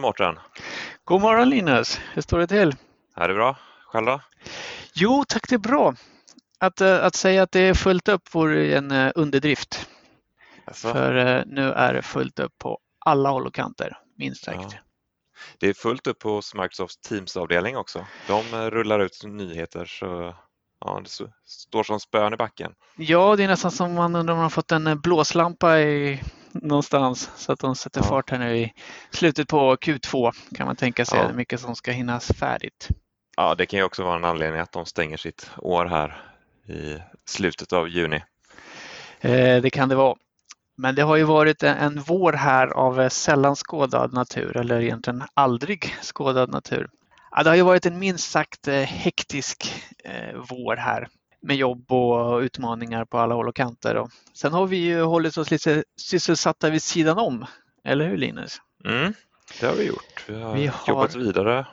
morgon Mårten! God morgon Linus! Hur står det till? Är det bra? Själv då? Jo tack, det är bra. Att, eh, att säga att det är fullt upp vore en eh, underdrift. Alltså, För eh, nu är det fullt upp på alla håll och kanter, minst sagt. Ja. det är fullt upp hos Microsofts Teams-avdelning också. De rullar ut nyheter så ja, det står som spön i backen. Ja, det är nästan som man undrar om man har fått en blåslampa i, någonstans så att de sätter Ja. fart här nu i slutet på Q2 kan man tänka sig. Ja. Mycket som ska hinnas färdigt. Ja, det kan ju också vara en anledning att de stänger sitt år här i slutet av juni. Eh, det kan det vara. Men det har ju varit en, en vår här av eh, sällan skådad natur eller egentligen aldrig skådad natur. Ja, det har ju varit en minst sagt eh, hektisk eh, vår här med jobb och utmaningar på alla håll och kanter. Och sen har vi ju hållit oss lite sysselsatta vid sidan om. Eller hur Linus? Mm, det har vi gjort. Vi har, Vi har- jobbat vidare.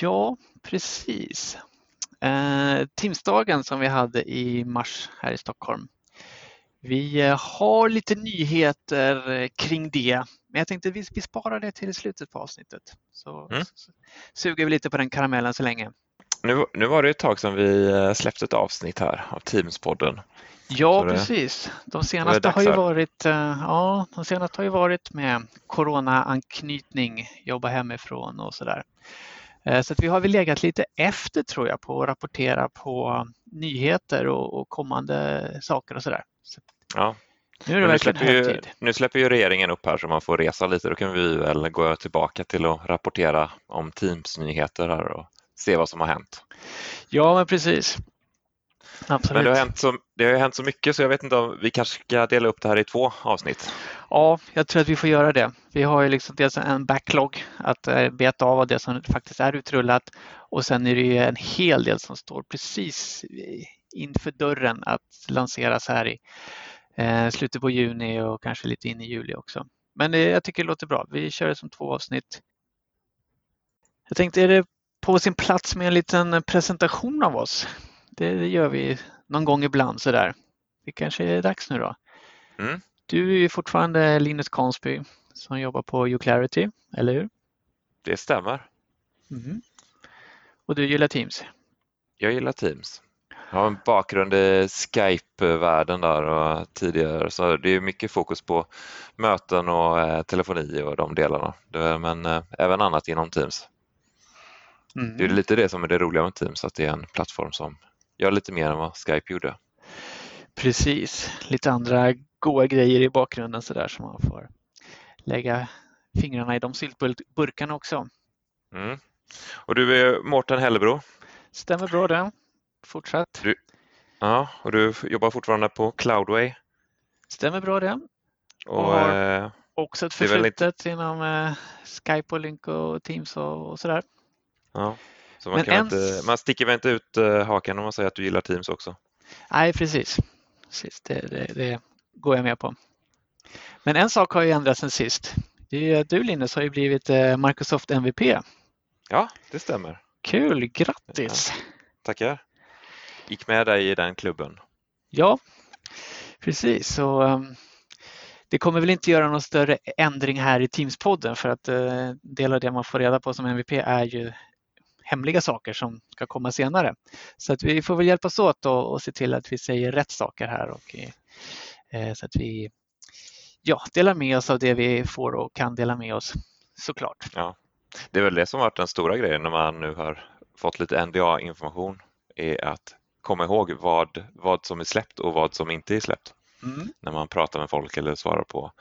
Ja, precis. Eh, Teamsdagen som vi hade i mars här i Stockholm. Vi eh, har lite nyheter eh, kring det, men jag tänkte vi, vi sparar det till slutet på avsnittet. Så, Mm. så suger vi lite på den karamellen så länge. Nu, nu var det ett tag sedan vi eh, släppte ett avsnitt här av Teams-podden. Ja, Så det- precis. De senaste har ju varit, eh, ja, de senaste har ju varit med coronaanknytning, jobba hemifrån och sådär. Eh, Så att vi har väl legat lite efter tror jag på att rapportera på nyheter och, och kommande saker och sådär. Så Ja, nu är det men verkligen släpper, ju, hög tid. nu släpper ju regeringen upp här så man får resa lite. Då kan vi väl gå tillbaka till att rapportera om Teams-nyheter här och se vad som har hänt. Ja, men precis. Absolut. Men det har, hänt så, det har ju hänt så mycket så jag vet inte om vi kanske ska dela upp det här i två avsnitt. Ja, jag tror att vi får göra det. Vi har ju liksom dels en backlog att eh, beta av det som faktiskt är utrullat och sen är det ju en hel del som står precis inför dörren att lanseras här i eh, slutet på juni och kanske lite in i juli också. Men eh, jag tycker det låter bra. Vi kör det som två avsnitt. Jag tänkte, är det på sin plats med en liten presentation av oss? Det, gör vi någon gång ibland sådär. Det kanske är dags nu då. Mm. Du är ju fortfarande Linus Consby som jobbar på uClarity, eller hur? Det stämmer. Mhm. Och du gillar Teams? Jag gillar Teams. Jag har en bakgrund i Skype-världen där och tidigare så det är mycket fokus på möten och eh, telefoni och de delarna. Men eh, även annat inom Teams. Mhm. Det är lite det som är det roliga med Teams, att det är en plattform som gör lite mer än vad Skype gjorde. Precis, lite andra goa grejer i bakgrunden sådär som man får lägga fingrarna i de syltburkarna också. Mm. Och du är Mårten Hellebro. Stämmer bra det. Fortsatt. Ja, och du jobbar fortfarande på Cloudway. Stämmer bra det. Och, har- eh, Också ett förflutet inom eh, Skype och Lynk och Teams och, och sådär. Ja, så man, Men kan en- inte, man sticker väl inte ut eh, haken om man säger att du gillar Teams också. Nej, precis. precis. Det, det, det går jag med på. Men en sak har ju ändrats sen sist. Du Linus har ju blivit eh, Microsoft MVP. Ja, det stämmer. Kul, grattis! Tackar. Gick med dig i den klubben. Ja, precis. Så, um, det kommer väl inte göra någon större ändring här i Teams-podden för att uh, del av det man får reda på som MVP är ju hemliga saker som ska komma senare. Så att vi får väl hjälpas åt och, och se till att vi säger rätt saker här och eh, så att vi ja, delar med oss av det vi får och kan dela med oss såklart. Det är väl det som varit den stora grejen när man nu har fått lite NDA-information är att komma ihåg vad, vad som är släppt och vad som inte är släppt Mm. när man pratar med folk eller svarar på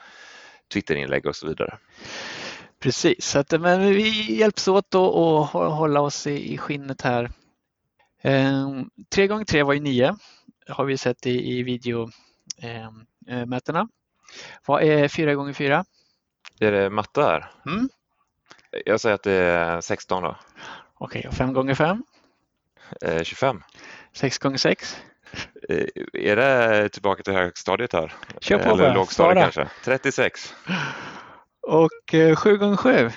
Twitterinlägg och så vidare. Precis, så att, men vi hjälps åt och hå- hålla oss i, i skinnet här. Ehm, 3 gånger 3 var ju 9 har vi sett i, i videomötena. Vad är 4 gånger 4? Är det matte här? Mm. Jag säger att det är 16 då. Okej, och 5 gånger 5? Eh, 25. 6 gånger 6? Eh, är det tillbaka till högstadiet här? Kör på Eller bara, lågstadiet svara. kanske? 36. Och eh, 7 gånger 7?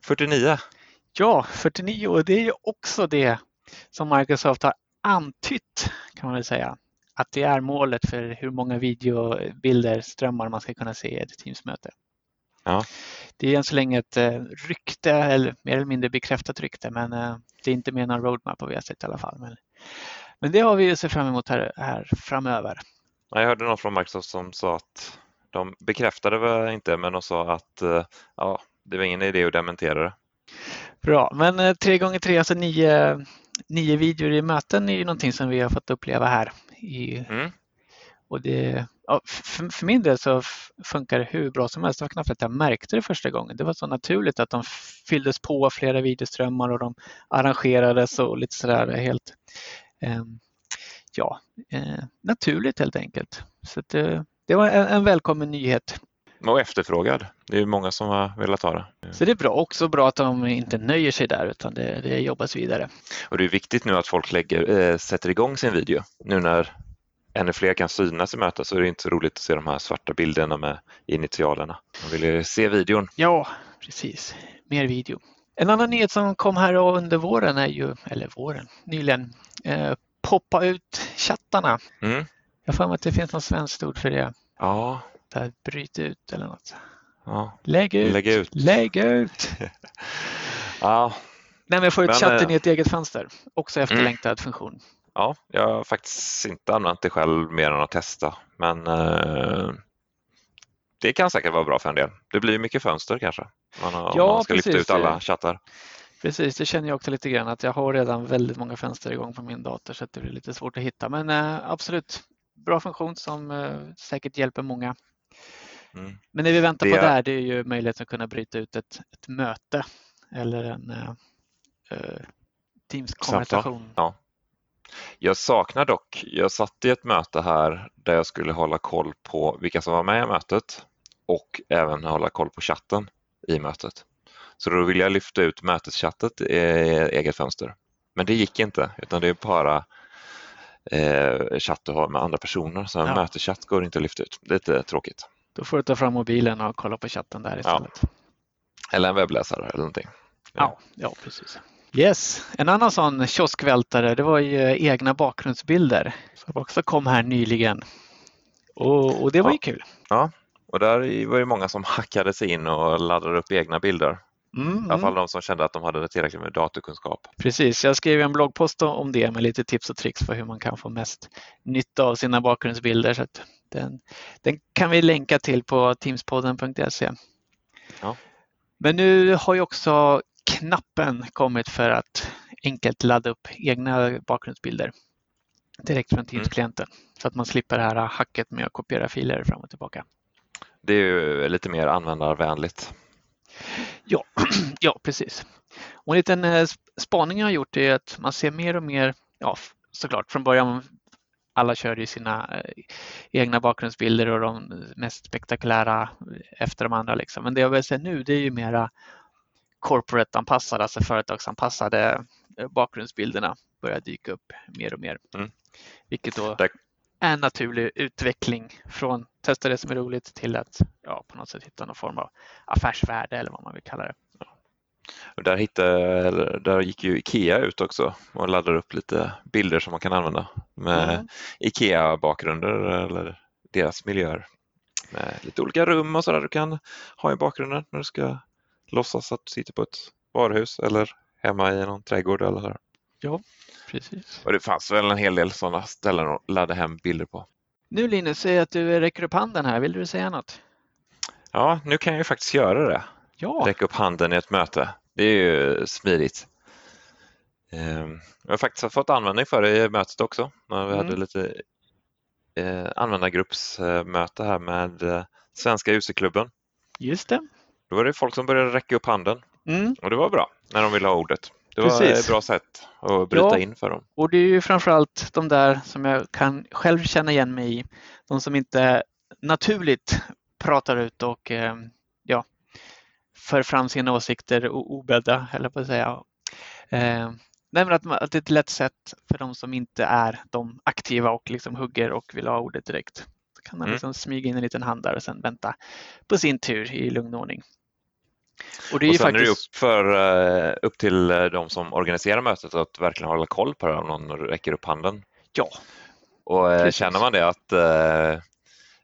49. Ja, 49 och det är ju också det som Microsoft har antytt kan man väl säga. Att det är målet för hur många videobilder, strömmar man ska kunna se i ett Teams-möte. Ja. Det är än så länge ett eh, rykte, eller mer eller mindre bekräftat rykte, men eh, det är inte med någon roadmap på VSIT i alla fall. Men, men det har vi att se fram emot här, här framöver. Jag hörde någon från Microsoft som sa att de bekräftade väl inte, men de sa att ja, det var ingen idé att dementera det. Bra, men tre gånger tre, alltså nio, nio videor i möten är ju någonting som vi har fått uppleva här. I, mm. och det, ja, för, för, min del så funkar det hur bra som helst. Det var knappt att jag märkte det första gången. Det var så naturligt att de fylldes på flera videoströmmar och de arrangerades och lite sådär helt eh, ja, eh, naturligt helt enkelt. Så det, det var en, en välkommen nyhet. Och efterfrågad. Det är många som har velat ha det. Så det är bra. Också bra att de inte nöjer sig där utan det, det jobbas vidare. Och det är viktigt nu att folk lägger, äh, sätter igång sin video. Nu när ännu fler kan synas i mötet så är det inte så roligt att se de här svarta bilderna med initialerna. Man vill ju se videon. Ja, precis. Mer video. En annan nyhet som kom här under våren är ju, eller våren, nyligen, eh, poppa ut chattarna. Mm. Jag får att det finns något svenskt ord för det. Ja, där, bryt ut eller något. Ja. Lägg ut! Lägg ut! Lägg ut. ja. Nej, men få ut chatten i ett eget fönster. Också efterlängtad mm. funktion. Ja, jag har faktiskt inte använt det själv mer än att testa, men eh, det kan säkert vara bra för en del. Det blir mycket fönster kanske, man, ja, om man ska precis. lyfta ut alla chattar. Precis, det känner jag också lite grann att jag har redan väldigt många fönster igång på min dator så det blir lite svårt att hitta. Men eh, absolut, bra funktion som eh, säkert hjälper många Mm. Men det vi väntar det... på där det är ju möjligheten att kunna bryta ut ett, ett möte eller en uh, Teams-konversation. Ja. Jag saknar dock, jag satt i ett möte här där jag skulle hålla koll på vilka som var med i mötet och även hålla koll på chatten i mötet. Så då vill jag lyfta ut möteschattet i eget fönster. Men det gick inte utan det är bara eh, chatt du har med andra personer så en ja. möteschatt går inte att lyfta ut. Det är lite tråkigt. Då får du ta fram mobilen och kolla på chatten där istället. Ja. Eller en webbläsare eller någonting. Ja, ja, precis. Yes, en annan sån kioskvältare det var ju egna bakgrundsbilder som också kom här nyligen. Och, och det var ja. ju kul. Ja, och där var det många som hackade sig in och laddade upp egna bilder. Mm, I alla fall mm. de som kände att de hade tillräckligt med datorkunskap. Precis, jag skrev en bloggpost om det med lite tips och tricks för hur man kan få mest nytta av sina bakgrundsbilder. Så den, den kan vi länka till på teamspodden.se. Ja. Men nu har ju också knappen kommit för att enkelt ladda upp egna bakgrundsbilder direkt från Teams-klienten mm. så att man slipper det här hacket med att kopiera filer fram och tillbaka. Det är ju lite mer användarvänligt. Ja, ja precis. Och en liten eh, spaning jag har gjort är att man ser mer och mer, ja såklart från början alla kör ju sina eh, egna bakgrundsbilder och de mest spektakulära efter de andra. Liksom. Men det jag vill säga nu det är ju mera corporate-anpassade, alltså företagsanpassade eh, bakgrundsbilderna börjar dyka upp mer och mer. Mm. Vilket då är en naturlig utveckling från testa det som är roligt till att ja, på något sätt hitta någon form av affärsvärde eller vad man vill kalla det. Och där, hittade, där gick ju Ikea ut också och laddade upp lite bilder som man kan använda med mm. Ikea-bakgrunder eller deras miljöer. Med lite olika rum och sådär du kan ha i bakgrunden när du ska låtsas att du sitter på ett varuhus eller hemma i någon trädgård eller så. Ja, precis. Och det fanns väl en hel del sådana ställen att ladda hem bilder på. Nu Linus, säg att du räcker upp handen här. Vill du säga något? Ja, nu kan jag ju faktiskt göra det. Ja. Räcka upp handen i ett möte. Det är ju smidigt. Ehm, jag har faktiskt fått användning för det i mötet också. Vi hade mm. lite eh, användargruppsmöte här med eh, Svenska UC-klubben. Just det. Då var det folk som började räcka upp handen mm. och det var bra när de ville ha ordet. Det var ett bra sätt att bryta ja, in för dem. Och det är ju framförallt de där som jag kan själv känna igen mig i. De som inte naturligt pratar ut och eh, ja, för fram sina åsikter obädda, eller på att säga. Eh, nej, att, att det är ett lätt sätt för de som inte är de aktiva och liksom hugger och vill ha ordet direkt. Så kan man mm. liksom smyga in en liten hand där och sen vänta på sin tur i lugn ordning. Och, det är och sen faktiskt... är det upp, för, eh, upp till eh, de som organiserar mötet att verkligen hålla koll på det om någon räcker upp handen. Ja. Och Precis. känner man det att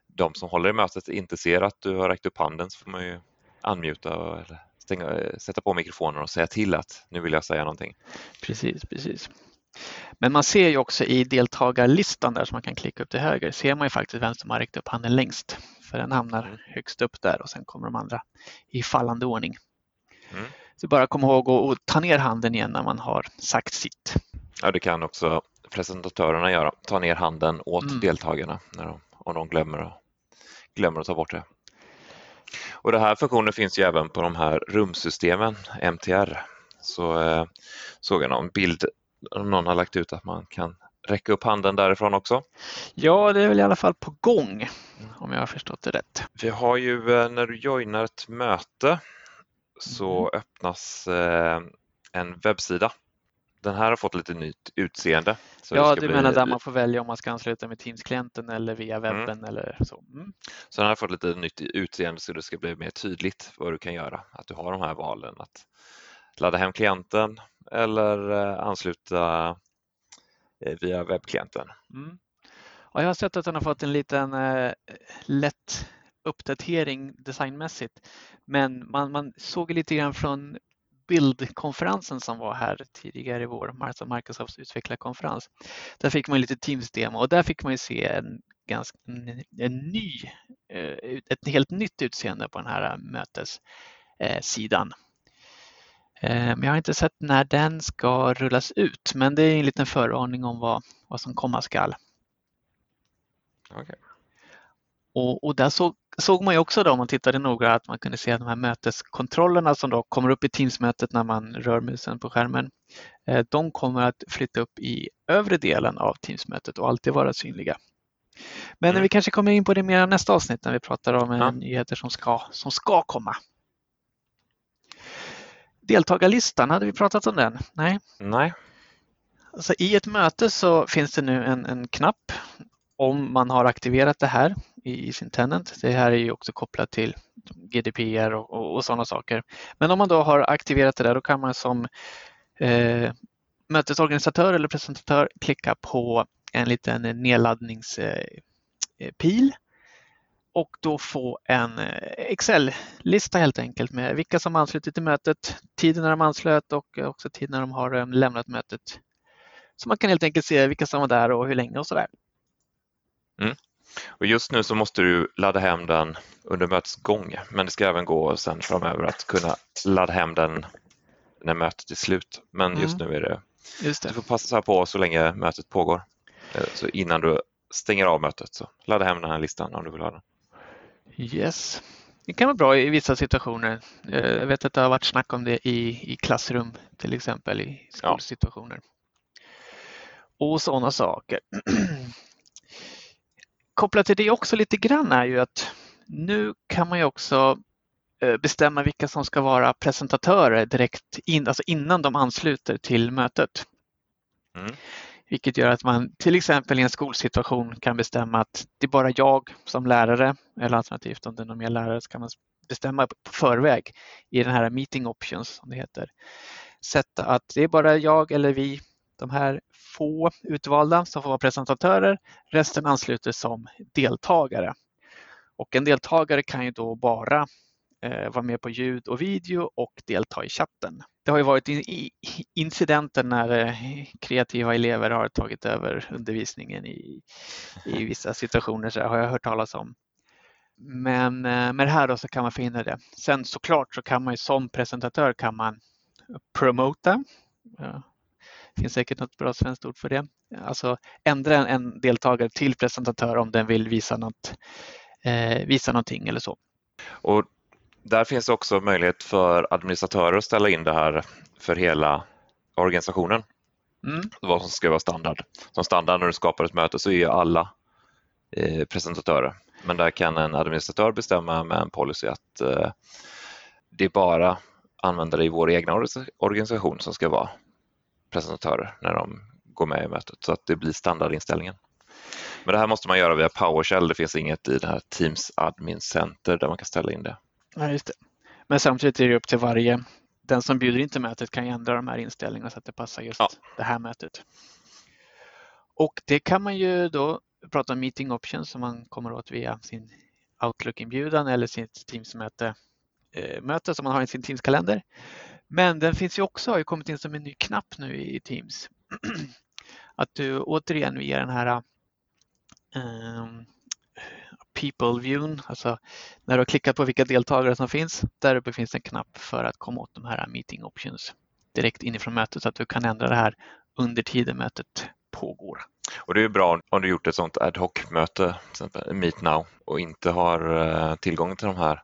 de som håller i mötet inte ser att du har räckt upp handen så får man ju unmuta eller stänga, sätta på mikrofonen och säga till att nu vill jag säga någonting. Precis, precis. Men man ser ju också i deltagarlistan där som man kan klicka upp till höger, ser man ju faktiskt vem som har räckt upp handen längst. För den hamnar mm. högst upp där och sen kommer de andra i fallande ordning. Mm. Så bara kom ihåg att ta ner handen igen när man har sagt sitt. Ja, det kan också presentatörerna göra, ta ner handen åt mm. deltagarna när de, om de glömmer, glömmer att ta bort det. Och Den här funktionen finns ju även på de här rumsystemen, MTR. Så eh, såg jag någon bild, någon har lagt ut att man kan räcka upp handen därifrån också. Ja, det är väl i alla fall på gång om jag har förstått det rätt. Vi har ju eh, när du joinar ett möte så mm. öppnas eh, en webbsida. Den här har fått lite nytt utseende. ja, du bli... menar där man får välja om man ska ansluta med Teams-klienten eller via mm. webben mm. eller så. Mm. Så den här har fått lite nytt utseende så det ska bli mer tydligt vad du kan göra. Att du har de här valen att ladda hem klienten eller eh, ansluta eh, via webbklienten. Mm. Ja, jag har sett att den har fått en liten eh, lätt uppdatering designmässigt. Men man, man såg lite grann från bildkonferensen som var här tidigare i vår, alltså Microsofts utvecklarkonferens. Där fick man lite Teams-demo och där fick man ju se en, ganska, en ny, eh, ett helt nytt utseende på den här mötessidan. Eh, men jag har inte sett när den ska rullas ut, men det är en liten föraning om vad, vad som komma skall. Okay. Och, och där såg, såg man ju också då om man tittade noga att man kunde se de här möteskontrollerna som då kommer upp i Teams-mötet när man rör musen på skärmen. Eh, de kommer att flytta upp i övre delen av Teams-mötet och alltid vara synliga. Men mm. vi kanske kommer in på det mer nästa avsnitt när vi pratar om ja. nyheter som ska, som ska komma. Deltagarlistan, hade vi pratat om den? Nej. Nej. Alltså, I ett möte så finns det nu en, en knapp om man har aktiverat det här i, sin tenant. Det här är ju också kopplat till GDPR och, och, och sådana saker. Men om man då har aktiverat det där då kan man som eh, mötesorganisatör eller presentatör klicka på en liten nedladdningspil och då få en eh, Excel-lista helt enkelt med vilka som anslutit till mötet, tiden när de anslöt och också tiden när de har eh, lämnat mötet. Så man kan helt enkelt se vilka som var där och hur länge och sådär. Mm. Och just nu så måste du ladda hem den under mötets gång, men det ska även gå sen framöver att kunna ladda hem den när mötet är slut. Men just mm. nu är det, just det. du får passa på så länge mötet pågår. Eh, så innan du stänger av mötet så ladda hem den här listan om du vill ha den. Yes, det kan vara bra i vissa situationer. Eh, jag vet att det har varit snack om det i, i klassrum till exempel i skolsituationer. Ja. Och sådana saker. kopplat till det också lite grann är ju att nu kan man ju också eh, bestämma vilka som ska vara presentatörer direkt in, alltså innan de ansluter till mötet. Mm. Vilket gör att man till exempel i en skolsituation kan bestämma att det är bara jag som lärare eller alternativt om det är någon mer lärare så kan man bestämma på förväg i den här meeting options som det heter. Sätta att det är bara jag eller vi de här få utvalda som får vara presentatörer, resten ansluter som deltagare. Och en deltagare kan ju då bara eh, vara med på ljud och video och delta i chatten. Det har ju varit incidenter när eh, kreativa elever har tagit över undervisningen i, i vissa situationer, så har jag hört talas om. Men eh, med det här då så kan man förhindra det. Sen såklart så kan man ju som presentatör kan man promota, det finns säkert något bra svenskt ord för det. Alltså ändra en deltagare till presentatör om den vill visa, något, eh, visa någonting eller så. Och där finns också möjlighet för administratörer att ställa in det här för hela organisationen. Mm. Vad som ska vara standard. Som standard när du skapar ett möte så är alla eh, presentatörer. Men där kan en administratör bestämma med en policy att eh, det är bara användare i vår egna organisation som ska vara presentatörer när de går med i mötet så att det blir standardinställningen. Men det här måste man göra via PowerShell. Det finns inget i det här Teams Admin Center där man kan ställa in det. Ja, just det. Men samtidigt är det upp till varje, den som bjuder in till mötet kan ändra de här inställningarna så att det passar just ja. det här mötet. Och det kan man ju då prata om meeting options som man kommer åt via sin Outlook-inbjudan eller sitt Teams-möte möte som man har i sin Teams-kalender. Men den finns ju också, har ju kommit in som en ny knapp nu i Teams. Att du återigen via den här um, People viewn, alltså när du har klickat på vilka deltagare som finns, där uppe finns en knapp för att komma åt de här meeting options direkt inifrån mötet så att du kan ändra det här under tiden mötet pågår. Och det är bra om du gjort ett sådant ad hoc-möte, till exempel Meet Now, och inte har eh, tillgång till de här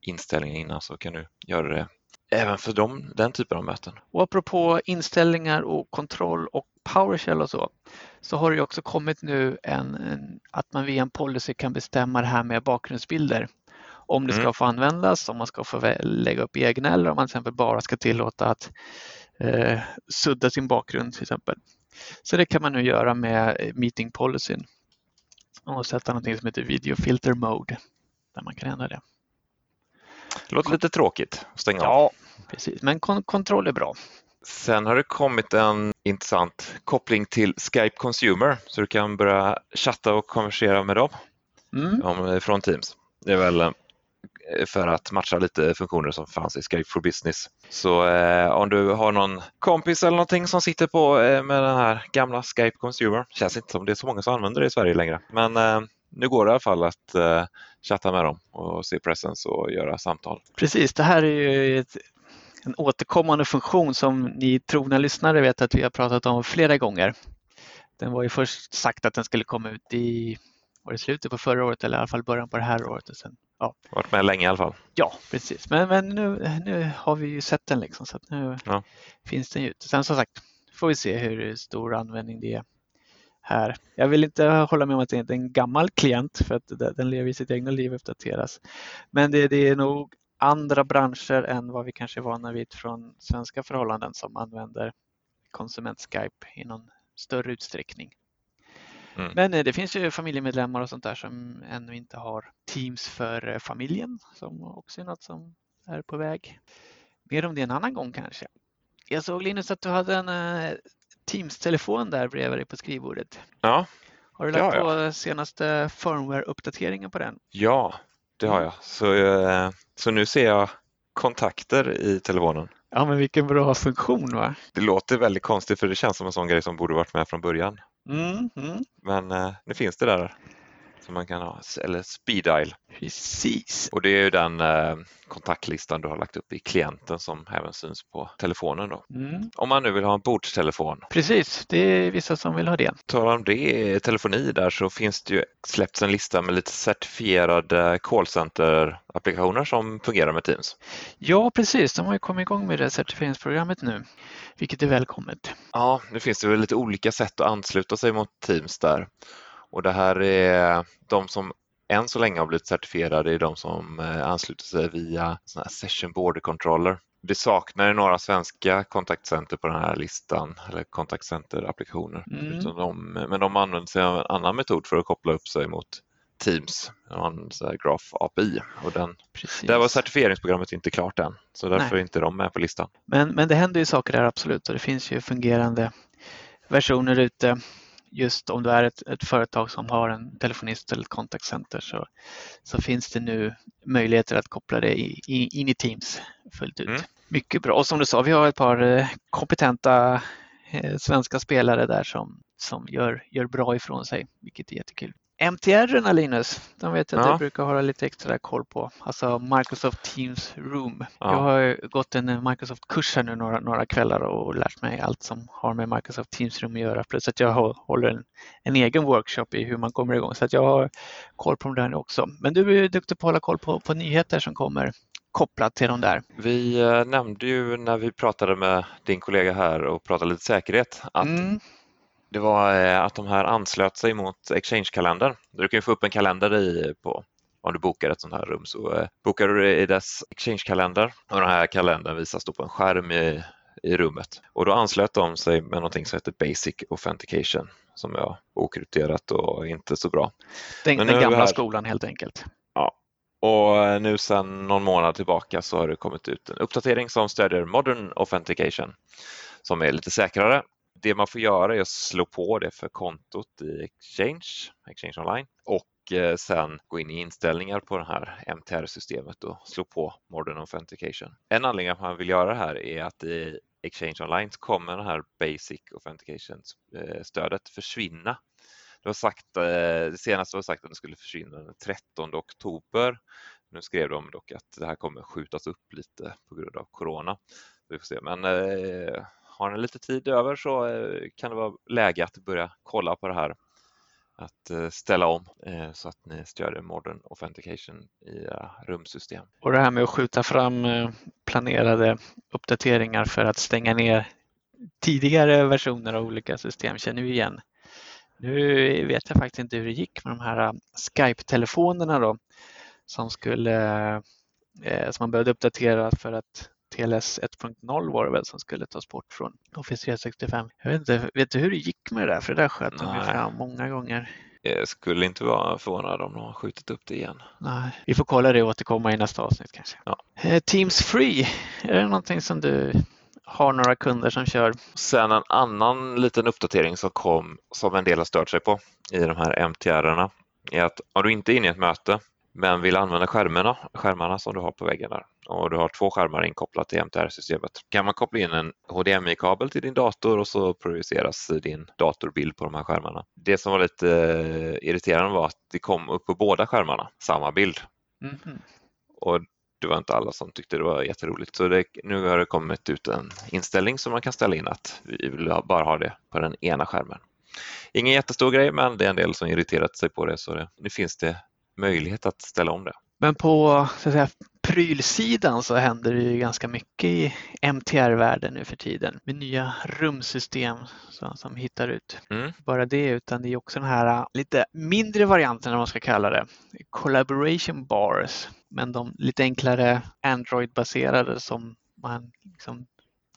inställningarna innan så kan du göra det även för dem, den typen av möten. Och apropå inställningar och kontroll och PowerShell och så, så har det också kommit nu en, en, att man via en policy kan bestämma det här med bakgrundsbilder. Om det ska mm. få användas, om man ska få lägga upp egna eller om man till exempel bara ska tillåta att eh, sudda sin bakgrund till exempel. Så det kan man nu göra med meeting policyn och sätta något som heter video filter mode där man kan ändra det. Det låter lite tråkigt att stänga ja, av. Ja, precis, men kon kontroll är bra. Sen har det kommit en intressant koppling till Skype Consumer så du kan börja chatta och konversera med dem mm. från Teams. Det är väl för att matcha lite funktioner som fanns i Skype for Business. Så eh, om du har någon kompis eller någonting som sitter på eh, med den här gamla Skype Consumer, känns inte som det är så många som använder det i Sverige längre, men eh, nu går det i alla fall att eh, chatta med dem och se presence och göra samtal. Precis, det här är ju ett, en återkommande funktion som ni trogna lyssnare vet att vi har pratat om flera gånger. Den var ju först sagt att den skulle komma ut i var det slutet på förra året eller i alla fall början på det här året. Och sen, ja. Varit med länge i alla fall. Ja, precis. Men, men nu, nu har vi ju sett den liksom så nu ja. finns den ut. Sen som sagt får vi se hur stor användning det är här. Jag vill inte hålla med om att det är en gammal klient för att den lever i sitt egna liv och uppdateras. Men det, det är nog andra branscher än vad vi kanske är vana vid från svenska förhållanden som använder konsument-Skype i någon större utsträckning. Mm. Men eh, det finns ju familjemedlemmar och sånt där som ännu inte har Teams för eh, familjen som också är något som är på väg. Mer om det en annan gång kanske. Jag såg Linus att du hade en eh, Teams-telefon där bredvid dig på skrivbordet. Ja. Har du lagt ja, på senaste firmware-uppdateringen på den? Ja, det har jag. Så, så nu ser jag kontakter i telefonen. Ja, men vilken bra funktion va? Det låter väldigt konstigt för det känns som en sån grej som borde varit med från början. Mm, mm. Men eh, nu finns det där som man kan ha, eller speed dial. Precis. Och det är ju den eh, kontaktlistan du har lagt upp i klienten som även syns på telefonen. Då. Mm. Om man nu vill ha en bordstelefon. Precis, det är vissa som vill ha det. Talar om det, telefoni där så finns det ju släppts en lista med lite certifierade callcenter-applikationer som fungerar med Teams. Ja, precis. De har ju kommit igång med det certifieringsprogrammet nu, vilket är välkommet. Ja, nu finns det väl lite olika sätt att ansluta sig mot Teams där. Och det här är de som än så länge har blivit certifierade är de som eh, ansluter sig via såna session border controller. Det saknar några svenska kontaktcenter på den här listan eller kontaktcenter-applikationer. Mm. De, men de använder sig av en annan metod för att koppla upp sig mot Teams, en Graph API. Och den, där var certifieringsprogrammet inte klart än, så därför Nej. är inte de med på listan. Men, men det händer ju saker där absolut och det finns ju fungerande versioner ute just om du är ett, ett, företag som har en telefonist eller ett kontaktcenter så, så finns det nu möjligheter att koppla det i, i, in i Teams fullt ut. Mm. Mycket bra. Och som du sa, vi har ett par eh, kompetenta eh, svenska spelare där som, som gör, gör bra ifrån sig, vilket är jättekul. MTR Linus, de vet jag att ja. jag brukar hålla lite extra koll på. Alltså Microsoft Teams Room. Ja. Jag har gått en Microsoft-kurs här nu några, några kvällar och lärt mig allt som har med Microsoft Teams Room att göra. Plus att jag håller en, en egen workshop i hur man kommer igång. Så att jag har koll på de där nu också. Men du är duktig på att hålla koll på, på nyheter som kommer kopplat till de där. Vi eh, nämnde ju när vi pratade med din kollega här och pratade lite säkerhet att mm det var eh, att de här anslöt sig mot Exchange-kalendern. Du kan ju få upp en kalender i på om du bokar ett sånt här rum så eh, bokar du det i dess Exchange-kalender och den här kalendern visas då på en skärm i, i rummet. Och då anslöt de sig med någonting som heter Basic Authentication som är okrypterat och inte så bra. Den, den gamla här, skolan helt enkelt. Ja, och nu sedan någon månad tillbaka så har det kommit ut en uppdatering som stödjer Modern Authentication som är lite säkrare det man får göra är att slå på det för kontot i Exchange, Exchange Online och eh, sen gå in i inställningar på det här MTR-systemet och slå på Modern Authentication. En anledning att man vill göra det här är att i Exchange Online kommer det här Basic Authentication-stödet eh, försvinna. Det, var sagt, eh, det senaste var sagt att det skulle försvinna den 13 oktober. Nu skrev de dock att det här kommer skjutas upp lite på grund av Corona. Vi får se. Men har ni lite tid över så eh, kan det vara läge att börja kolla på det här. Att eh, ställa om eh, så att ni stödjer Modern Authentication i era rumsystem. Och det här med att skjuta fram planerade uppdateringar för att stänga ner tidigare versioner av olika system känner vi igen. Nu vet jag faktiskt inte hur det gick med de här Skype-telefonerna då som skulle som man behövde uppdatera för att TLS 1.0 var det väl som skulle tas bort från Office 365. Jag vet inte, vet du hur det gick med det där? För det där sköt de ju fram många gånger. Jag skulle inte vara förvånad om de har skjutit upp det igen. Nej, vi får kolla det och återkomma i nästa avsnitt kanske. Ja. Eh, Teams Free, är det någonting som du har några kunder som kör? Sen en annan liten uppdatering som kom som en del har stört sig på i de här MTR-erna är att om du inte är inne i ett möte men vill använda skärmarna, skärmarna som du har på väggen där och du har två skärmar inkopplat till MTR-systemet kan man koppla in en HDMI-kabel till din dator och så projiceras din datorbild på de här skärmarna. Det som var lite eh, irriterande var att det kom upp på båda skärmarna, samma bild. Mm -hmm. Och det var inte alla som tyckte det var jätteroligt. Så det, nu har det kommit ut en inställning som man kan ställa in att vi vill bara ha det på den ena skärmen. Ingen jättestor grej, men det är en del som irriterat sig på det så det, nu finns det möjlighet att ställa om det. Men på så att säga, prylsidan så händer det ju ganska mycket i MTR-världen nu för tiden med nya rumsystem som, som hittar ut. Mm. Bara det utan det är också den här äh, lite mindre varianten, om man ska kalla det, collaboration bars, men de lite enklare Android-baserade som man liksom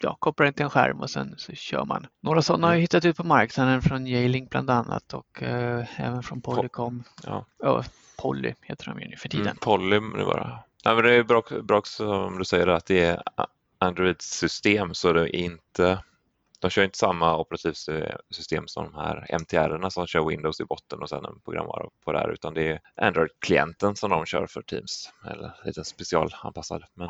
ja, kopplar in till en skärm och sen så kör man. Några sådana har jag mm. hittat ut på marknaden från J-Link bland annat och eh, även från Polycom. Ja. Oh, Poly heter de ju nu för tiden. Mm, Poly nu bara. Ja, men det är bra, bra som du säger att det är Android-system så det är inte de kör inte samma operativsystem som de här MTR som kör Windows i botten och sen en programvara på det här utan det är Android-klienten som de kör för Teams eller lite specialanpassad. Men...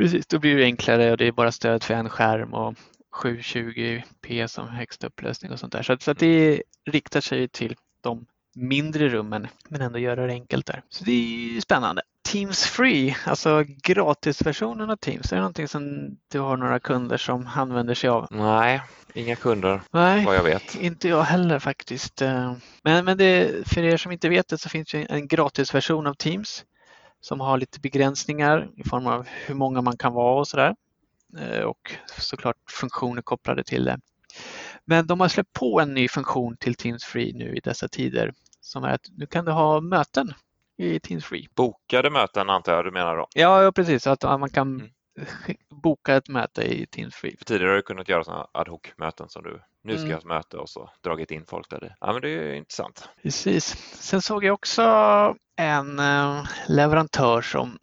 Precis, då blir det enklare och det är bara stöd för en skärm och 720p som högsta upplösning och sånt där. Så, så att det riktar sig till de mindre rummen men ändå göra det enkelt där. Så det är spännande. Teams Free, alltså gratisversionen av Teams, är det någonting som du har några kunder som använder sig av? Nej, inga kunder Nej, vad jag vet. Inte jag heller faktiskt. Men, men det, för er som inte vet det så finns det en gratisversion av Teams som har lite begränsningar i form av hur många man kan vara och sådär. Eh, och såklart funktioner kopplade till det. Men de har släppt på en ny funktion till Teams Free nu i dessa tider som är att nu kan du ha möten i Teams Free. Bokade möten antar jag du menar då? Ja, ja precis. Att man kan mm. boka ett möte i Teams Free. För tidigare har du kunnat göra sådana ad hoc-möten som du nu ska mm. jag ha ett möte och så dragit in folk där. Ja, men det är intressant. Precis. Sen såg jag också en eh, leverantör som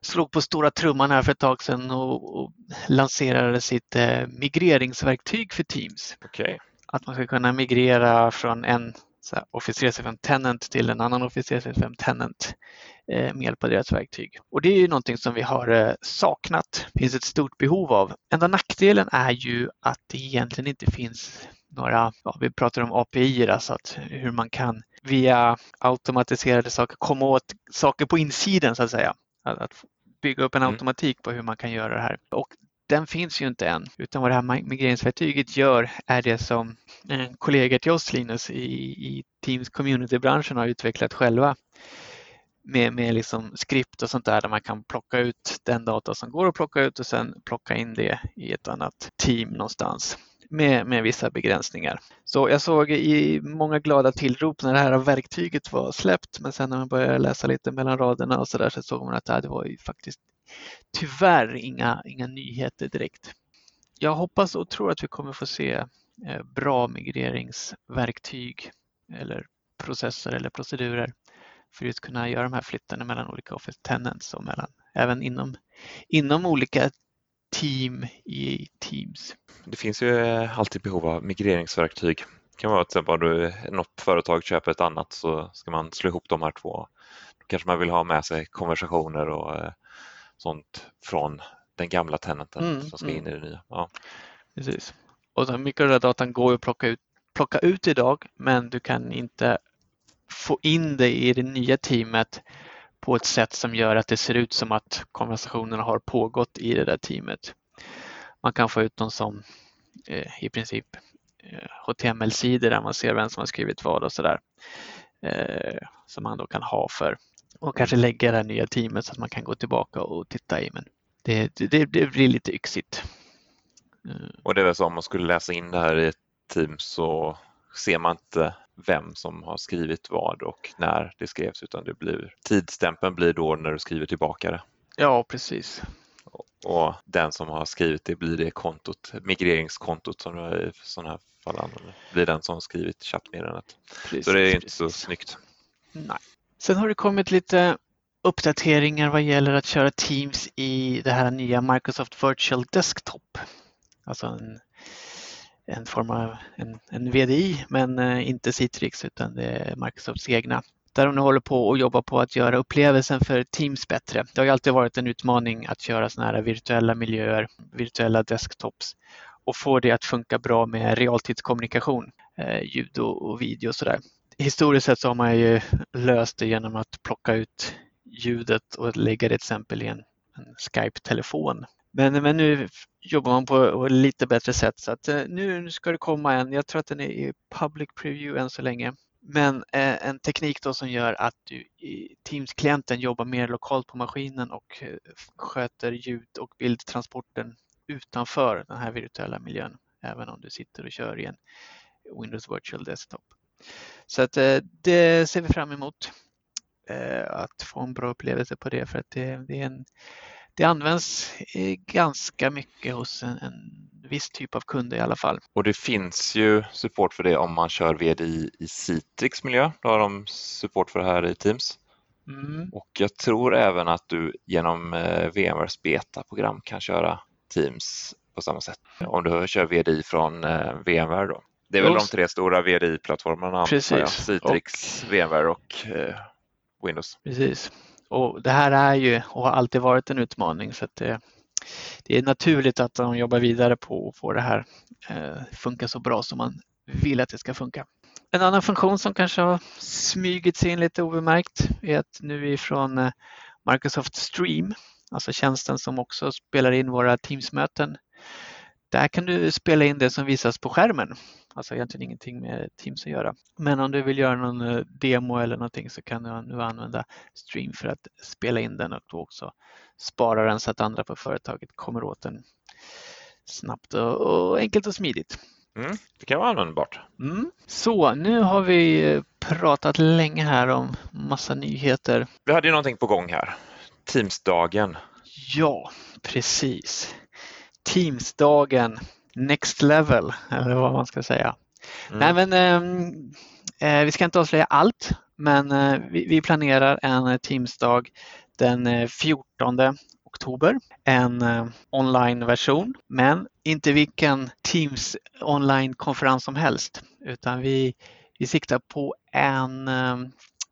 slog på stora trumman här för ett tag sedan och, och lanserade sitt eh, migreringsverktyg för Teams. Okay. Att man ska kunna migrera från en här, Office 365 Tenant till en annan Office 365 Tenant eh, med hjälp av deras verktyg. Och det är ju någonting som vi har eh, saknat. Finns ett stort behov av. Enda nackdelen är ju att det egentligen inte finns några, ja, vi pratar om API, alltså att hur man kan via automatiserade saker komma åt saker på insidan så att säga. Att, att bygga upp en mm. automatik på hur man kan göra det här. Och den finns ju inte än, utan vad det här migreringsverktyget gör är det som eh, en kollega till oss, Linus, i, i Teams community-branschen har utvecklat själva med, med liksom skript och sånt där, där man kan plocka ut den data som går att plocka ut och sen plocka in det i ett annat team någonstans med, med vissa begränsningar. Så jag såg i många glada tillrop när det här verktyget var släppt men sen när man började läsa lite mellan raderna och så där så såg man att det var ju faktiskt tyvärr inga, inga nyheter direkt. Jag hoppas och tror att vi kommer få se eh, bra migreringsverktyg eller processer eller procedurer för att kunna göra de här flyttarna mellan olika Office Tenants och mellan, även inom, inom olika team i Teams. Det finns ju eh, alltid behov av migreringsverktyg Det kan vara till exempel om du, något företag köper ett annat så ska man slå ihop de här två. Då kanske man vill ha med sig konversationer och eh, sånt från den gamla tenanten mm, som ska in i det nya. Ja. Precis. Och så mycket av den datan går att plocka ut, plocka ut idag men du kan inte få in det i det nya teamet på ett sätt som gör att det ser ut som att konversationerna har pågått i det där teamet. Man kan få ut dem som eh, i princip HTML-sidor eh, där man ser vem som har skrivit vad och sådär. Eh, som man då kan ha för och kanske lägga det här nya teamet så att man kan gå tillbaka och titta i. Men det, det, det blir lite yxigt. Eh. Och det är väl så om man skulle läsa in det här i ett team så ser man inte vem som har skrivit vad och när det skrevs utan det blir tidsstämpeln blir då när du skriver tillbaka det. Ja, precis. Och den som har skrivit det blir det kontot, migreringskontot som du i sådana här fall använder, blir den som har skrivit chattmeddelandet. Så det är inte så snyggt. Nej. Sen har det kommit lite uppdateringar vad gäller att köra Teams i det här nya Microsoft Virtual Desktop. Alltså en, en form av en, en VDI men eh, inte Citrix utan det är Microsofts egna. Där de nu håller på och jobbar på att göra upplevelsen för Teams bättre. Det har ju alltid varit en utmaning att köra sådana här virtuella miljöer, virtuella desktops och få det att funka bra med realtidskommunikation, eh, ljud och, video och sådär. Historiskt sett så har man ju löst det genom att plocka ut ljudet och lägga det till exempel i en, en Skype-telefon. Men, men nu jobbar man på ett lite bättre sätt så att eh, nu ska det komma en, jag tror att den är i public preview än så länge, men eh, en teknik då som gör att du i Teams-klienten jobbar mer lokalt på maskinen och eh, sköter ljud och bildtransporten utanför den här virtuella miljön, även om du sitter och kör i en Windows Virtual Desktop. Så att det ser vi fram emot. Eh, att få en bra upplevelse på det för att det, det, en, det används eh, ganska mycket hos en, en, viss typ av kunder i alla fall. Och det finns ju support för det om man kör VDI i Citrix miljö. Då har de support för det här i Teams. Mm. Och jag tror även att du genom eh, VMwares beta-program kan köra Teams på samma sätt om du kör VDI från VMware. Då. Det är väl de tre stora VDI-plattformarna, Citrix, och... VMware och Windows. Precis. Och det här är ju och har alltid varit en utmaning så det, det är naturligt att de jobbar vidare på att få det här eh, funka så bra som man vill att det ska funka. En annan funktion som kanske har smugit sig in lite obemärkt är att nu ifrån eh, Microsoft Stream, alltså tjänsten som också spelar in våra Teams-möten. Där kan du spela in det som visas på skärmen Alltså egentligen ingenting med Teams att göra. Men om du vill göra någon eh, demo eller någonting så kan du nu använda Stream för att spela in den och då också spara den så att andra på företaget kommer åt den snabbt och, enkelt och smidigt. Mm, det kan vara användbart. Mm. Så nu har vi eh, pratat länge här om massa nyheter. Vi hade ju någonting på gång här. Teamsdagen. Ja, precis. Teamsdagen next level eller vad man ska säga. Mm. Nej men ehm, eh, vi ska inte avslöja allt men eh, vi, vi, planerar en Teamsdag den 14 eh, oktober. En eh, online-version men inte vilken Teams online-konferens som helst utan vi, vi siktar på en eh,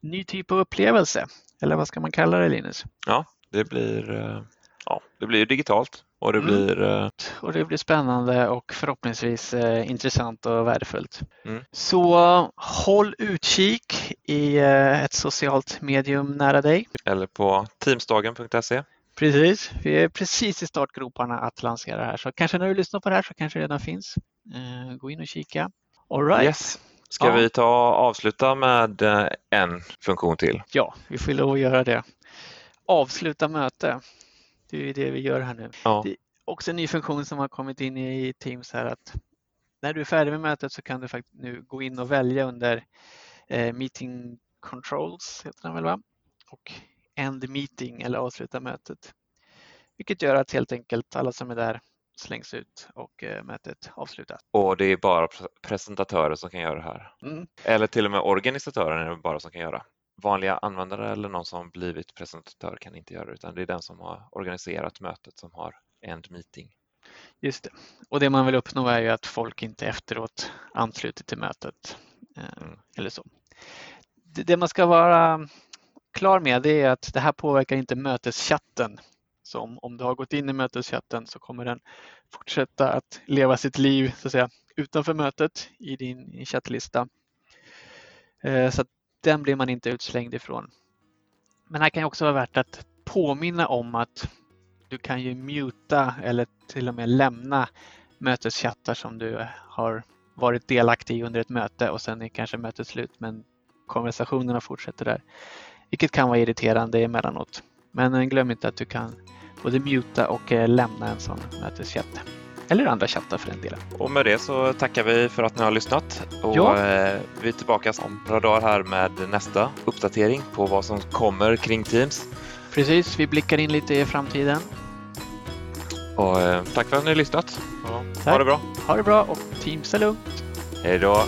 ny typ av upplevelse. Eller vad ska man kalla det Linus? Ja, det blir, eh, ja, det blir digitalt och det, mm. blir, mm. och det blir spännande och förhoppningsvis eh, intressant och värdefullt. Mm. Så håll utkik i eh, ett socialt medium nära dig. Eller på teamsdagen.se. Precis, vi är precis i startgroparna att lansera det här så kanske när du lyssnar på det här så kanske det redan finns. Eh, gå in och kika. All right. Yes. Ska ja. vi ta avsluta med eh, en funktion till? Ja, vi får lov att göra det. Avsluta möte. Det är det vi gör här nu. Ja. Det är också en ny funktion som har kommit in i Teams här att när du är färdig med mötet så kan du faktiskt nu gå in och välja under eh, Meeting Controls, heter den väl va? Och End Meeting eller avsluta mötet. Vilket gör att helt enkelt alla som är där slängs ut och eh, mötet avslutas. Och det är bara presentatörer som kan göra det här? Mm. Eller till och med organisatören är det bara som kan göra? Vanliga användare eller någon som blivit presentatör kan inte göra det utan det är den som har organiserat mötet som har end meeting. Just det. Och det man vill uppnå är ju att folk inte efteråt ansluter till mötet. Eh, mm. Eller så. Det, man ska vara klar med det är att det här påverkar inte möteschatten. Så om, om du har gått in i möteschatten så kommer den fortsätta att leva sitt liv så att säga, utanför mötet i din i chattlista. Eh, så den blir man inte utslängd ifrån. Men här kan också vara värt att påminna om att du kan ju muta eller till och med lämna möteschattar som du har varit delaktig i under ett möte och sen är kanske mötet slut men konversationerna fortsätter där. Vilket kan vara irriterande emellanåt. Men eh, glöm inte att du kan både muta och eh, lämna en sån möteschatt. Eller andra chattar för den delen. Och med det så tackar vi för att ni har lyssnat. Och ja. Eh, vi är tillbaka om några dagar här med nästa uppdatering på vad som kommer kring Teams. Precis, vi blickar in lite i framtiden. Och, eh, tack för att ni har lyssnat. Ha det bra. Ha det bra och Teams är lugnt. Hej då.